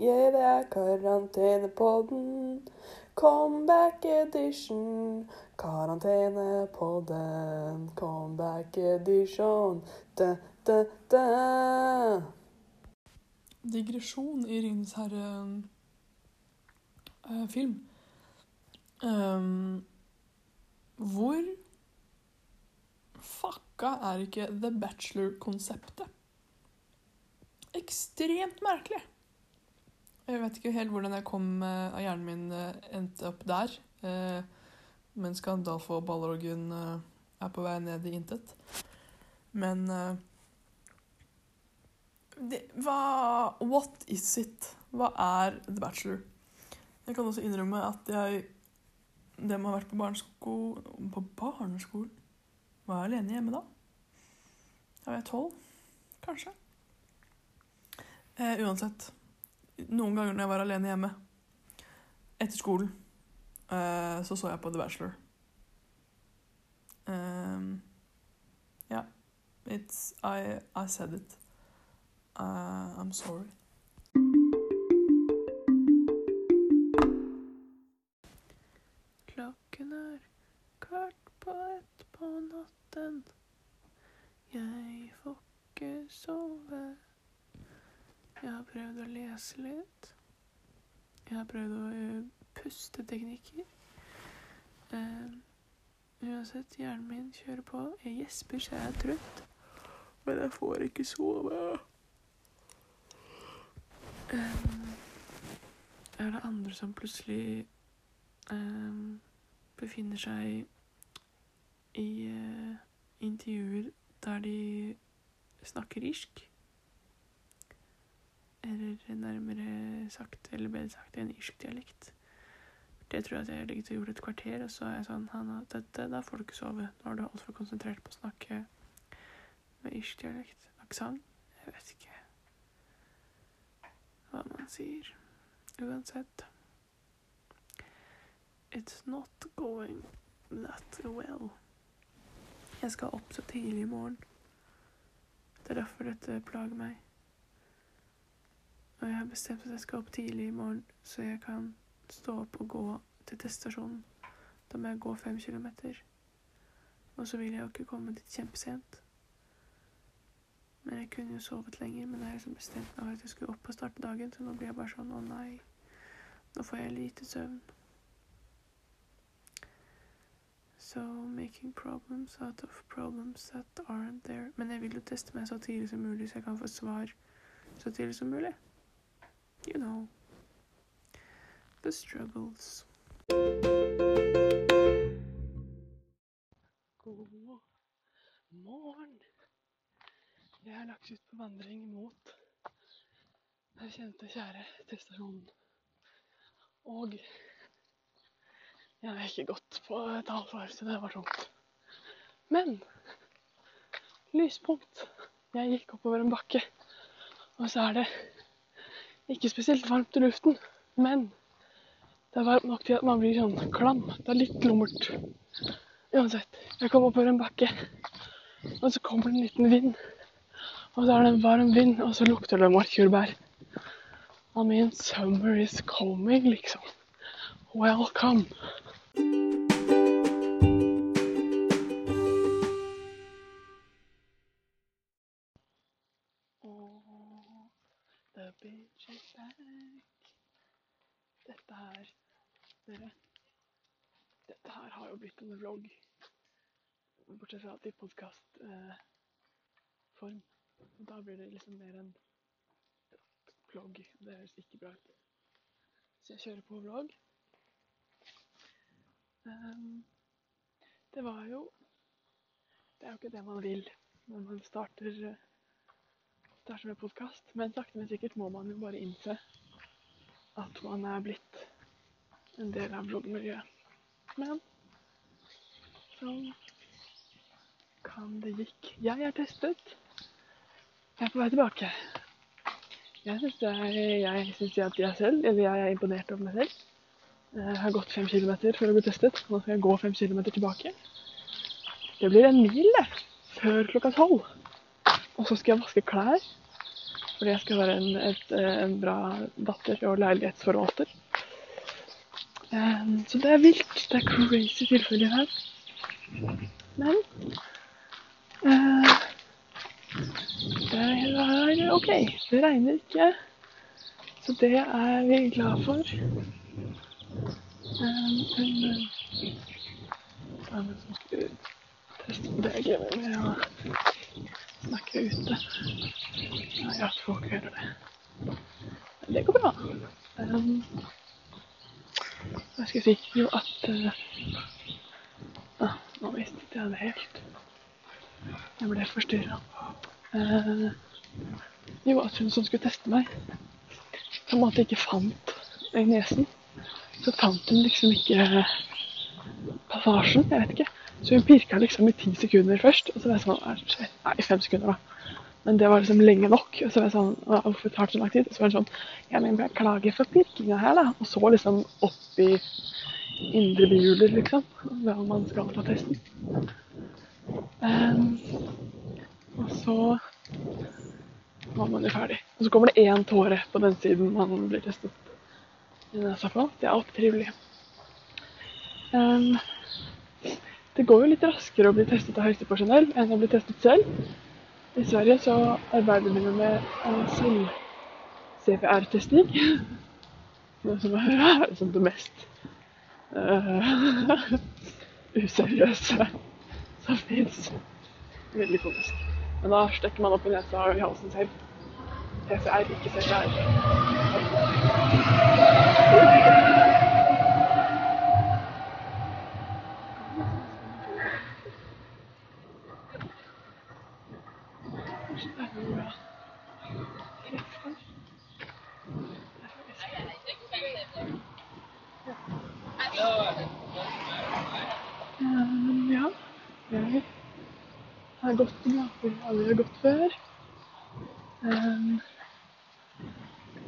Yeah, det er karantenepodden. Comeback edition. Karantenepodden. Comeback edition. Da, da, da. Digresjon i Ringenes herre-film. Um, hvor fucka er ikke The Bachelor-konseptet? Ekstremt merkelig. Jeg vet ikke helt hvordan jeg kom eh, av hjernen min eh, endte opp der. Men mens Gandalf og Balrogen eh, er på vei ned i intet. Men eh, det, Hva What is it? Hva er The Bachelor? Jeg kan også innrømme at jeg Dem har vært på barnesko... På barneskolen? Var jeg alene hjemme da? Da var jeg tolv, kanskje. Eh, uansett. Noen ganger når jeg var alene hjemme etter skolen, eh, så så jeg på The Bachelor. Um, ja. It's I, I said it. Uh, I'm sorry. Klokken er kvart på ett på natten. Jeg får ikke sove. Jeg har prøvd å lese litt. Jeg har prøvd å puste teknikker. Um, uansett, hjernen min kjører på. Jeg gjesper så jeg er trøtt. Men jeg får ikke sove. Um, er det andre som plutselig um, befinner seg i eh, intervjuer der de snakker irsk? Eller nærmere sagt, eller bedre sagt, en irsk dialekt. Det tror jeg at jeg ligget og gjort et kvarter, og så er jeg sånn Hanna, dette, da får du ikke sove. Nå er du altfor konsentrert på å snakke med irsk dialekt. Aksent? Jeg vet ikke hva man sier. Uansett. It's not going that well. Jeg skal opp så tidlig i morgen. Det er derfor dette plager meg. Og jeg har bestemt at jeg skal opp tidlig i morgen, så jeg kan stå opp og gå til teststasjonen. Da må jeg gå fem kilometer. Og så vil jeg jo ikke komme dit kjempesent. Men jeg kunne jo sovet lenger, men jeg har liksom bestemt meg for at jeg skulle opp og starte dagen, så nå blir jeg bare sånn å nei, nå får jeg lite søvn. So making problems out of problems that aren't there. Men jeg vil jo teste meg så tidlig som mulig, så jeg kan få svar så tidlig som mulig. You know. The struggles. God morgen. Jeg har lagt ut på vandring mot den kjente, kjære testasjonen. Og jeg har ikke gått på et halvt år, så det var tungt. Men lyspunkt. Jeg gikk oppover en bakke, og så er det ikke spesielt varmt i luften, men det er varmt nok til at man blir sånn klam. Det er litt lummert. Uansett. Jeg kom oppover en bakke, og så kommer det en liten vind. Og så er det en varm vind, og så lukter det markjordbær. I mean, summer is coming, liksom. Welcome. Dere Dette her har jo blitt en vlogg. Bortsett fra at i podkastform. Eh, da blir det liksom mer en vlogg. Det høres ikke bra ut. Så jeg kjører på vlogg. Um, det var jo Det er jo ikke det man vil når man starter, starter med podkast. Men sakte, men sikkert må man jo bare innse at man er blitt en del av bloggmiljøet. Men sånn kan det gikk. Jeg er testet. Jeg er på vei tilbake. Jeg syns jeg, synes at jeg selv, eller jeg er imponert over meg selv. Jeg har gått fem kilometer for å bli testet. Nå skal jeg gå fem kilometer tilbake. Det blir en mil, før klokka tolv. Og så skal jeg vaske klær. Fordi jeg skal være en, et, en bra datter og leilighetsforvalter. Um, så det er vilt. Det er crazy tilfeller her. Men uh, det er OK. Det regner ikke. Så det er vi glad for. Um, men, på det jeg glemmer meg å snakke ute. Ja, at folk hører det. Men det går bra. Jeg si? Jo, at uh, ah, Nå mistet jeg det helt. Jeg ble forstyrra. Uh, jo, at hun som skulle teste meg, på en måte ikke fant i nesen. Så fant hun liksom ikke passasjen. Jeg vet ikke. Så hun pirka liksom i ti sekunder først, og så var jeg sånn Nei, fem sekunder, da. Men det var liksom lenge nok. Og så var jeg sånn Hvorfor tar det så lang tid? Så var det sånn Ja, men jeg klager for pirkinga her, da. Og så liksom opp i indre bihuler, liksom. Hva man skal ta testen. Um, og så var man jo ferdig. Og så kommer det én tåre på den siden man blir testet i nesa på. Det er alltid trivelig. Um, det går jo litt raskere å bli testet av helsepersonell enn å bli testet selv. I Sverige så arbeider vi med selv-CPR-testing. Noe som er liksom det mest uh, useriøse som fins. Veldig komisk. Men da stekker man opp i nesa og i halsen selv. PCR, ikke CPR. Um, ja, jeg har gått til ja. Hvor aldri har gått før. Um,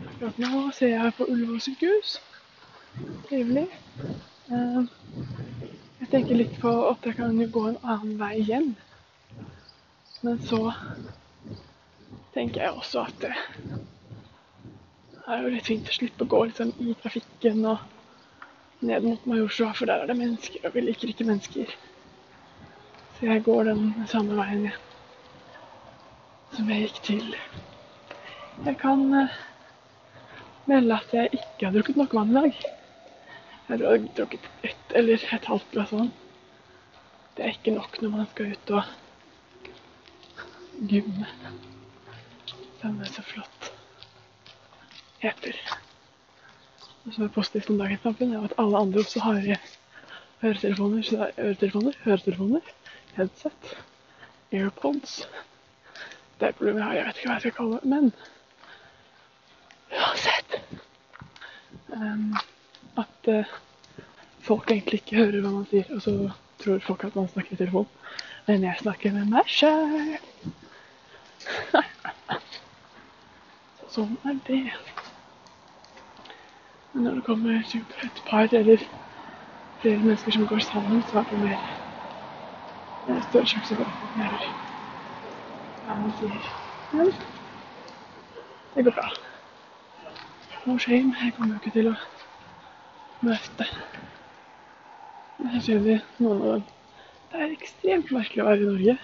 akkurat nå ser jeg på Ullevål sykehus. Trivelig. Um, jeg tenker litt på at jeg kan gå en annen vei igjen. Men så tenker jeg også at det er jo litt fint å slippe å gå liksom i trafikken og ned mot Majorstua, for der er det mennesker, og vi liker ikke mennesker. Så jeg går den samme veien igjen som jeg gikk til. Jeg kan uh, melde at jeg ikke har drukket nok vann i dag. Jeg har drukket ett eller et halvt glass vann. Det er ikke nok når man skal ut og gymme. Den er så flott heter. Og som er positivt om dagens samfunn, er at alle andre også har høretelefoner. Så er øretelefoner, høretelefoner, headset, airpods. Det er problemet her, jeg vet ikke hva jeg skal kalle det, men uansett um, At uh, folk egentlig ikke hører hva man sier, og så tror folk at man snakker i telefon. Men jeg snakker med meg sjøl. sånn er det. Men når det kommer et par eller flere mennesker som går sammen, så er det mer det er større sjanse for at folk hører hva man sier. Men det går bra. No shame. Jeg kommer jo ikke til å møte sannsynlig noen av dem. Det er ekstremt merkelig å være i Norge,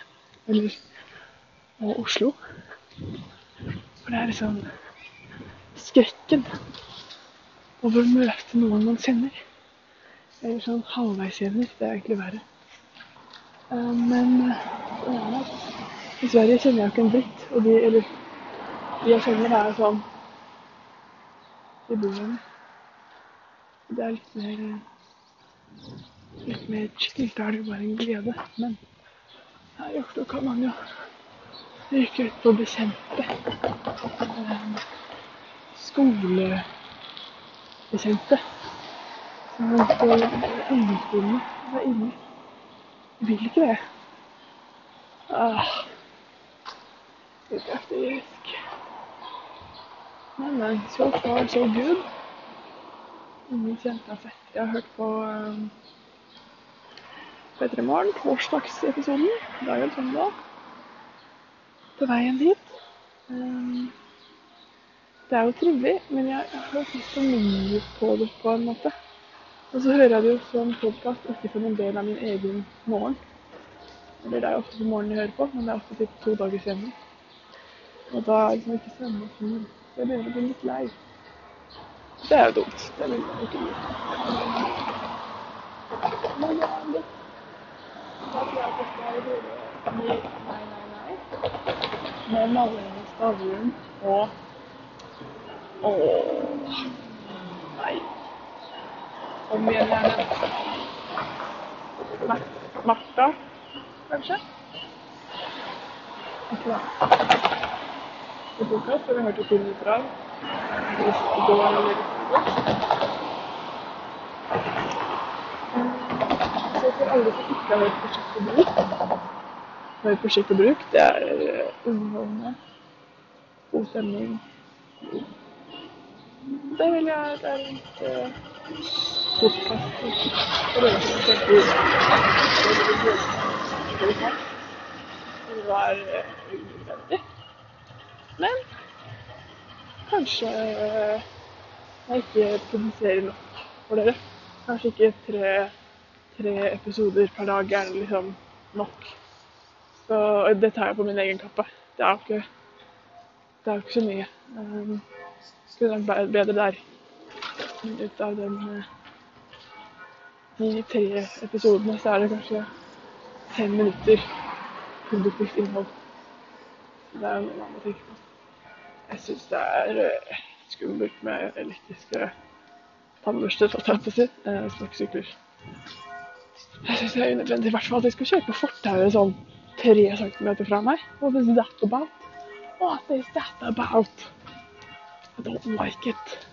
eller og Oslo. For det er liksom skrekken over å møte noen man kjenner. Eller sånn halvveis kjenner. Det er egentlig verre. Uh, men ja, i Sverige kjenner jeg ikke en dritt. Og de, eller, de jeg kjenner, er sånn De bor. Det er litt mer litt mer chill. Da er det jo bare en glede. Men her i Oslo kan man jo ryke ut på bekjente. Um, skolebekjente. Som på ungdomsskolen. Er ille. Jeg vil ikke det. Ah. Litt hektisk. Men, men. So far, so good. Ingen kjente har sett. Jeg har hørt på um, P3 Morgen, torsdagsepisoden. Dagens søndag. på veien dit. Um, det er jo trivelig, men jeg har hørt litt for mye på det på en måte. Og så hører jeg det jo som podkast, ikke som en del av min egen morgen. Eller det er jo ofte på morgenen jeg hører på, men det er ofte typ to dager senere. Og da er liksom ikke tid. Så jeg begynner å bli litt lei. Det er jo dumt. Det vil jeg ikke gjøre. Nei, nei, nei. Med malingen Stavrum og Åh. Nei. Om igjen, gjerne. Martha, kanskje? Ikke det. I boka så vi hørt et fra hvis det går eller Så for alle som ikke har hørt og bruk Hør Skikk bruk. Det er eh, underholdende. God stemning det vil jeg Det er litt podkast Det var unødvendig. Men kanskje uh, jeg ikke produserer nok for dere. Kanskje ikke tre, tre episoder per dag er liksom nok. Så det tar jeg på min egen kappe. Det er jo ikke, ikke så mye. Um, skulle vært bedre der. Ut av den, eh, de tre episodene så er det kanskje fem minutter produktivt innhold. Det er noe man må tenke på. Jeg syns det er uh, skummelt med elektriske tannbørster, holdt jeg på å si. Uh, Jeg syns det er unødvendig. I hvert fall at jeg skal kjøre på fortauet sånn tre centimeter fra meg. What is that about? What is that about? I don't like it.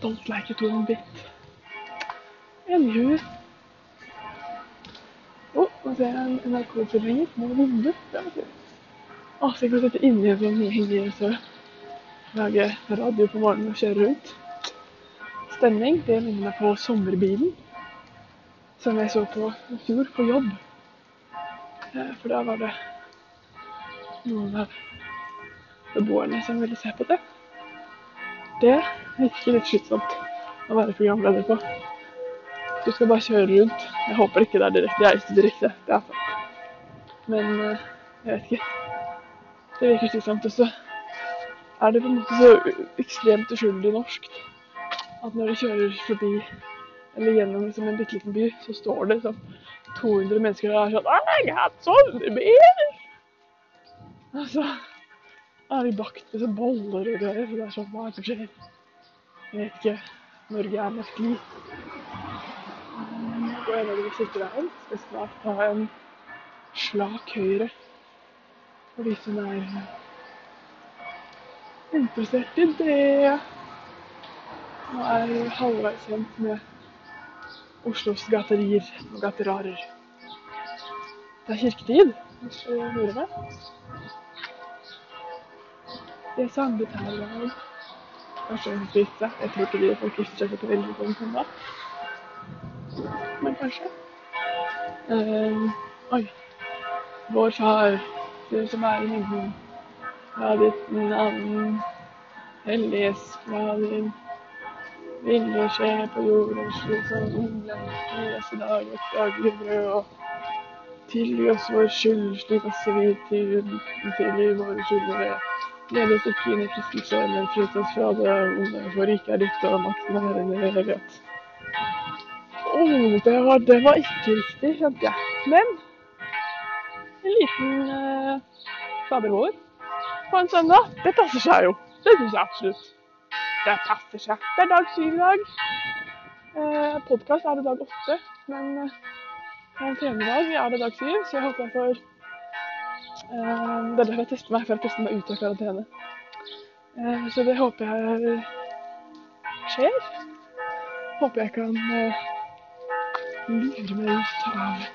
Don't like it one bit. Anywho Å, oh, nå ser jeg en NRK-fylling med vindu. Det var fint. Å, så jeg kan sitte inni en sånn henger og lage radio på morgenen og kjøre rundt. Stemning. Det minner meg på sommerbilen som jeg så på i fjor på jobb. Eh, for da var det noen av beboerne som ville se på det. Det virker litt slitsomt å være programleder på. Du skal bare kjøre rundt. Jeg håper ikke det er direkte. Det er ikke direkte. Det er sant. Men uh, jeg vet ikke. Det virker slitsomt. Og så er det på en måte så ekstremt uskyldig norsk at når du kjører forbi eller gjennom liksom en bitte liten by, så står det liksom 200 mennesker der sånn 'Jeg har hatt sommerbil!' Altså er de bakt med boller og greier. Det er sånn Hva er det som skjer? Jeg vet ikke. Norge er merkelig. Nå går sitter nedover Kirkeveien. Skal snart ta en slak høyre for de som er interessert i det. Og er halvveis kjent med Oslos gaterier og gaterarer. Det er kirketid, hvis du hører meg. Det er samme terror. Kanskje en pizza. Jeg tror ikke de får ikke kjøper veldig på da. Men kanskje. Um, oi. Vår far, du som er i himmelen. La ditt navn helliges. La din vilje skje på jorden slik som himmelen. Gi i dag et daglig brød. og Tilgi oss vår skyld, slik også vi tilgir våre skyldnere Led oss ikke inn i fristelse, eller frit fra det onde. For riket er ditt, og makten er herren i evighet. Oh, det var, det var ikke riktig, skjønte jeg. Men en liten eh, Fader vår på en søndag, det passer seg jo. Det syns jeg absolutt. Det passer seg. Det er dag syv i dag. Eh, Podkast er det dag åtte, men uh, en treningsdag er det dag syv, så jeg håper jeg får det er derfor jeg tester meg, for jeg tester meg ute av karantene. Uh, så det håper jeg skjer. Håper jeg kan uh, lure meg ut av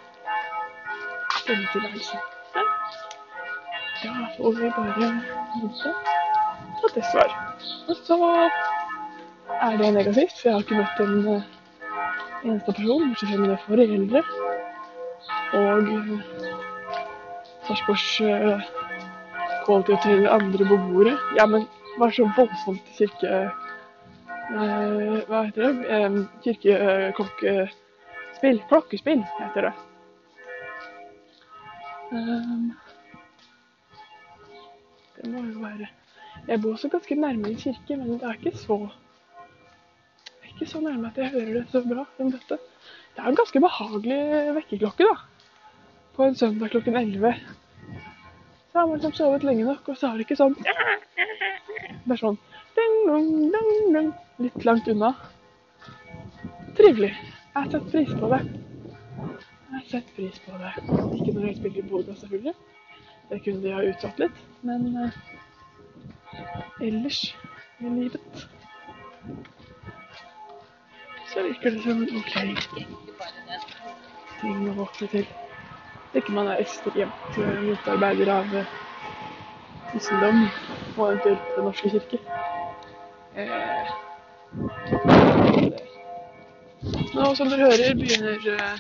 denne tilværelsen. Da får vi bare vente på det svar. Og så er det negativt, for jeg har ikke møtt en eneste person, bortsett fra mine foreldre. Og Sarpsborgs gå alltid og andre beboere. Ja, men var så voldsomt kirke... Eh, hva heter det? Kirkekokkespill? Kirkeklokkespill. Klokkespill heter det. Det må jo være Jeg bor også ganske nærme en kirke, men det er ikke så det er ikke så nærme at jeg hører det så bra som dette. Det er en ganske behagelig vekkerklokke, da. På en søndag klokken 11. Så har man liksom sovet lenge nok, og så er det ikke sånn Det er sånn ding, ding, ding, ding, litt langt unna. Trivelig. Jeg har sett pris på det. Jeg har sett pris på det. Ikke når jeg spiller i Bodø, selvfølgelig. Det kunne de ha utsatt litt. Men eh, ellers i livet så virker det som en OK ting å våkne til. Ikke man er ekstremt motarbeider av kristendom og eventuelt Den norske kirke. Eh, Nå, som dere hører, begynner uh,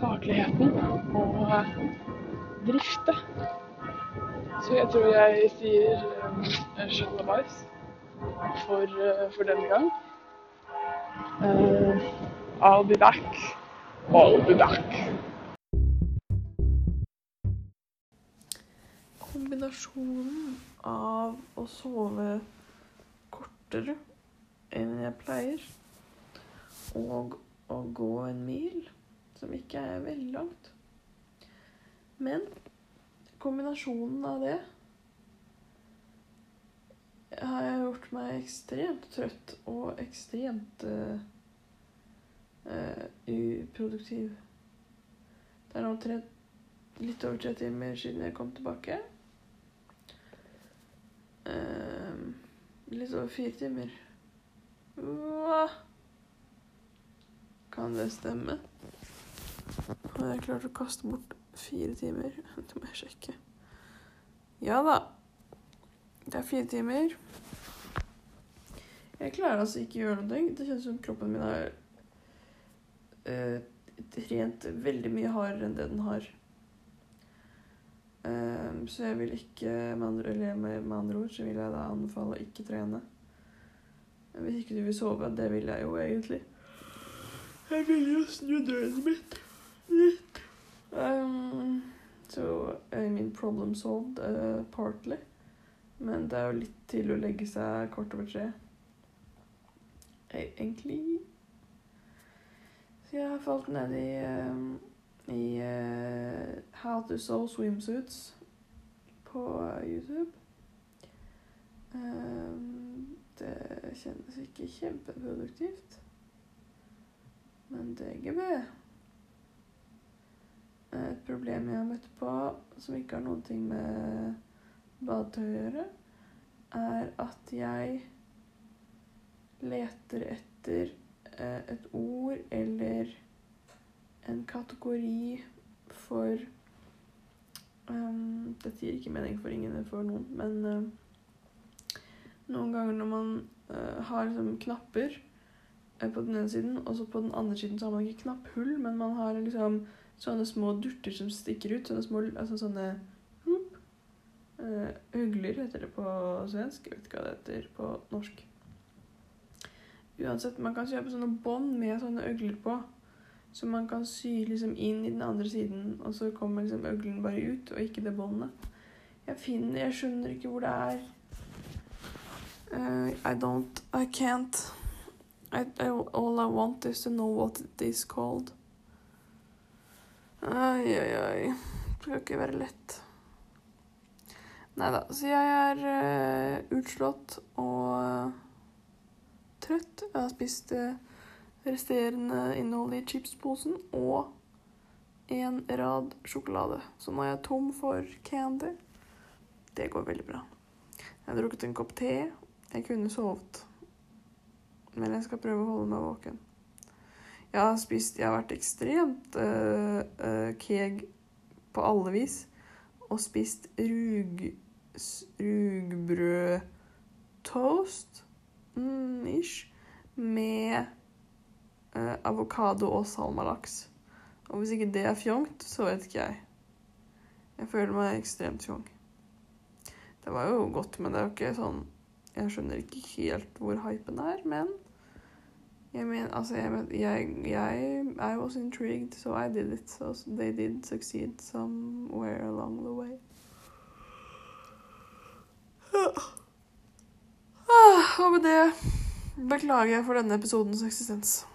fagligheten å drifte. Så jeg tror jeg sier sjalabais for, for denne gang. I'll be back. I'll be back. Kombinasjonen av å sove kortere enn jeg pleier, og å gå en mil, som ikke er veldig langt. Men kombinasjonen av det har jeg gjort meg ekstremt trøtt og ekstremt uh, uproduktiv. Det er nå tre, litt over tre timer siden jeg kom tilbake. Uh, litt over fire timer. Hva? Kan det stemme? Har jeg klart å kaste bort fire timer? Det må jeg sjekke. Ja da. Det er fire timer. Jeg klarer altså ikke å gjøre noe. Det kjennes som kroppen min har uh, trent veldig mye hardere enn det den har. Um, så jeg vil ikke med andre, eller med, andre ord så vil jeg da anbefale å ikke trene. Hvis ikke du vil sove, det vil jeg jo egentlig. Jeg vil jo snu døren mitt litt. Um, så I mean problem solved uh, partly. Men det er jo litt til å legge seg kvart over tre. Egentlig. Så jeg har falt ned i, um, i uh, How to sew swimsuits på YouTube. Um, det kjennes ikke kjempeproduktivt. Men det er GB. Et problem jeg har møtt på som ikke har noen ting med badetøy å gjøre, er at jeg leter etter eh, et ord eller en kategori for um, Dette gir ikke mening for ingen for noen, men uh, noen ganger når man uh, har liksom knapper uh, på den ene siden, og så på den andre siden så har man ikke knapphull, men man har liksom sånne små durter som stikker ut. Sånne små altså sånne whoop, Ugler heter det på svensk. Jeg vet ikke hva det heter på norsk. Uansett, man kan kjøpe sånne bånd med sånne øgler på. Som man kan sy liksom inn i den andre siden, og så kommer liksom øglen bare ut, og ikke det båndet. Jeg finner Jeg skjønner ikke hvor det er. Uh, I don't I can't. I, I, all I want is to know what it is called. Oi, oi, oi. Det skal ikke være lett. Nei da. Så jeg er uh, utslått og uh, trøtt. Jeg har spist uh, resterende innholdet i chipsposen og en rad sjokolade. Så nå er jeg tom for candy. Det går veldig bra. Jeg har drukket en kopp te. Jeg kunne sovet. Men jeg skal prøve å holde meg våken. Jeg har spist Jeg har vært ekstremt uh, uh, keeg på alle vis. Og spist rug, rugbrødtoast mm, ish med uh, avokado og salmalaks. Og hvis ikke det er fjongt, så vet ikke jeg. Jeg føler meg ekstremt fjong. Det var jo godt, men det er jo ikke sånn Jeg skjønner ikke helt hvor hypen er, men jeg mener, altså, jeg, men- jeg, jeg I was intrigued, so I did it. So they did succeed somewhere along the way. Ah, og med det beklager jeg for denne episodens eksistens.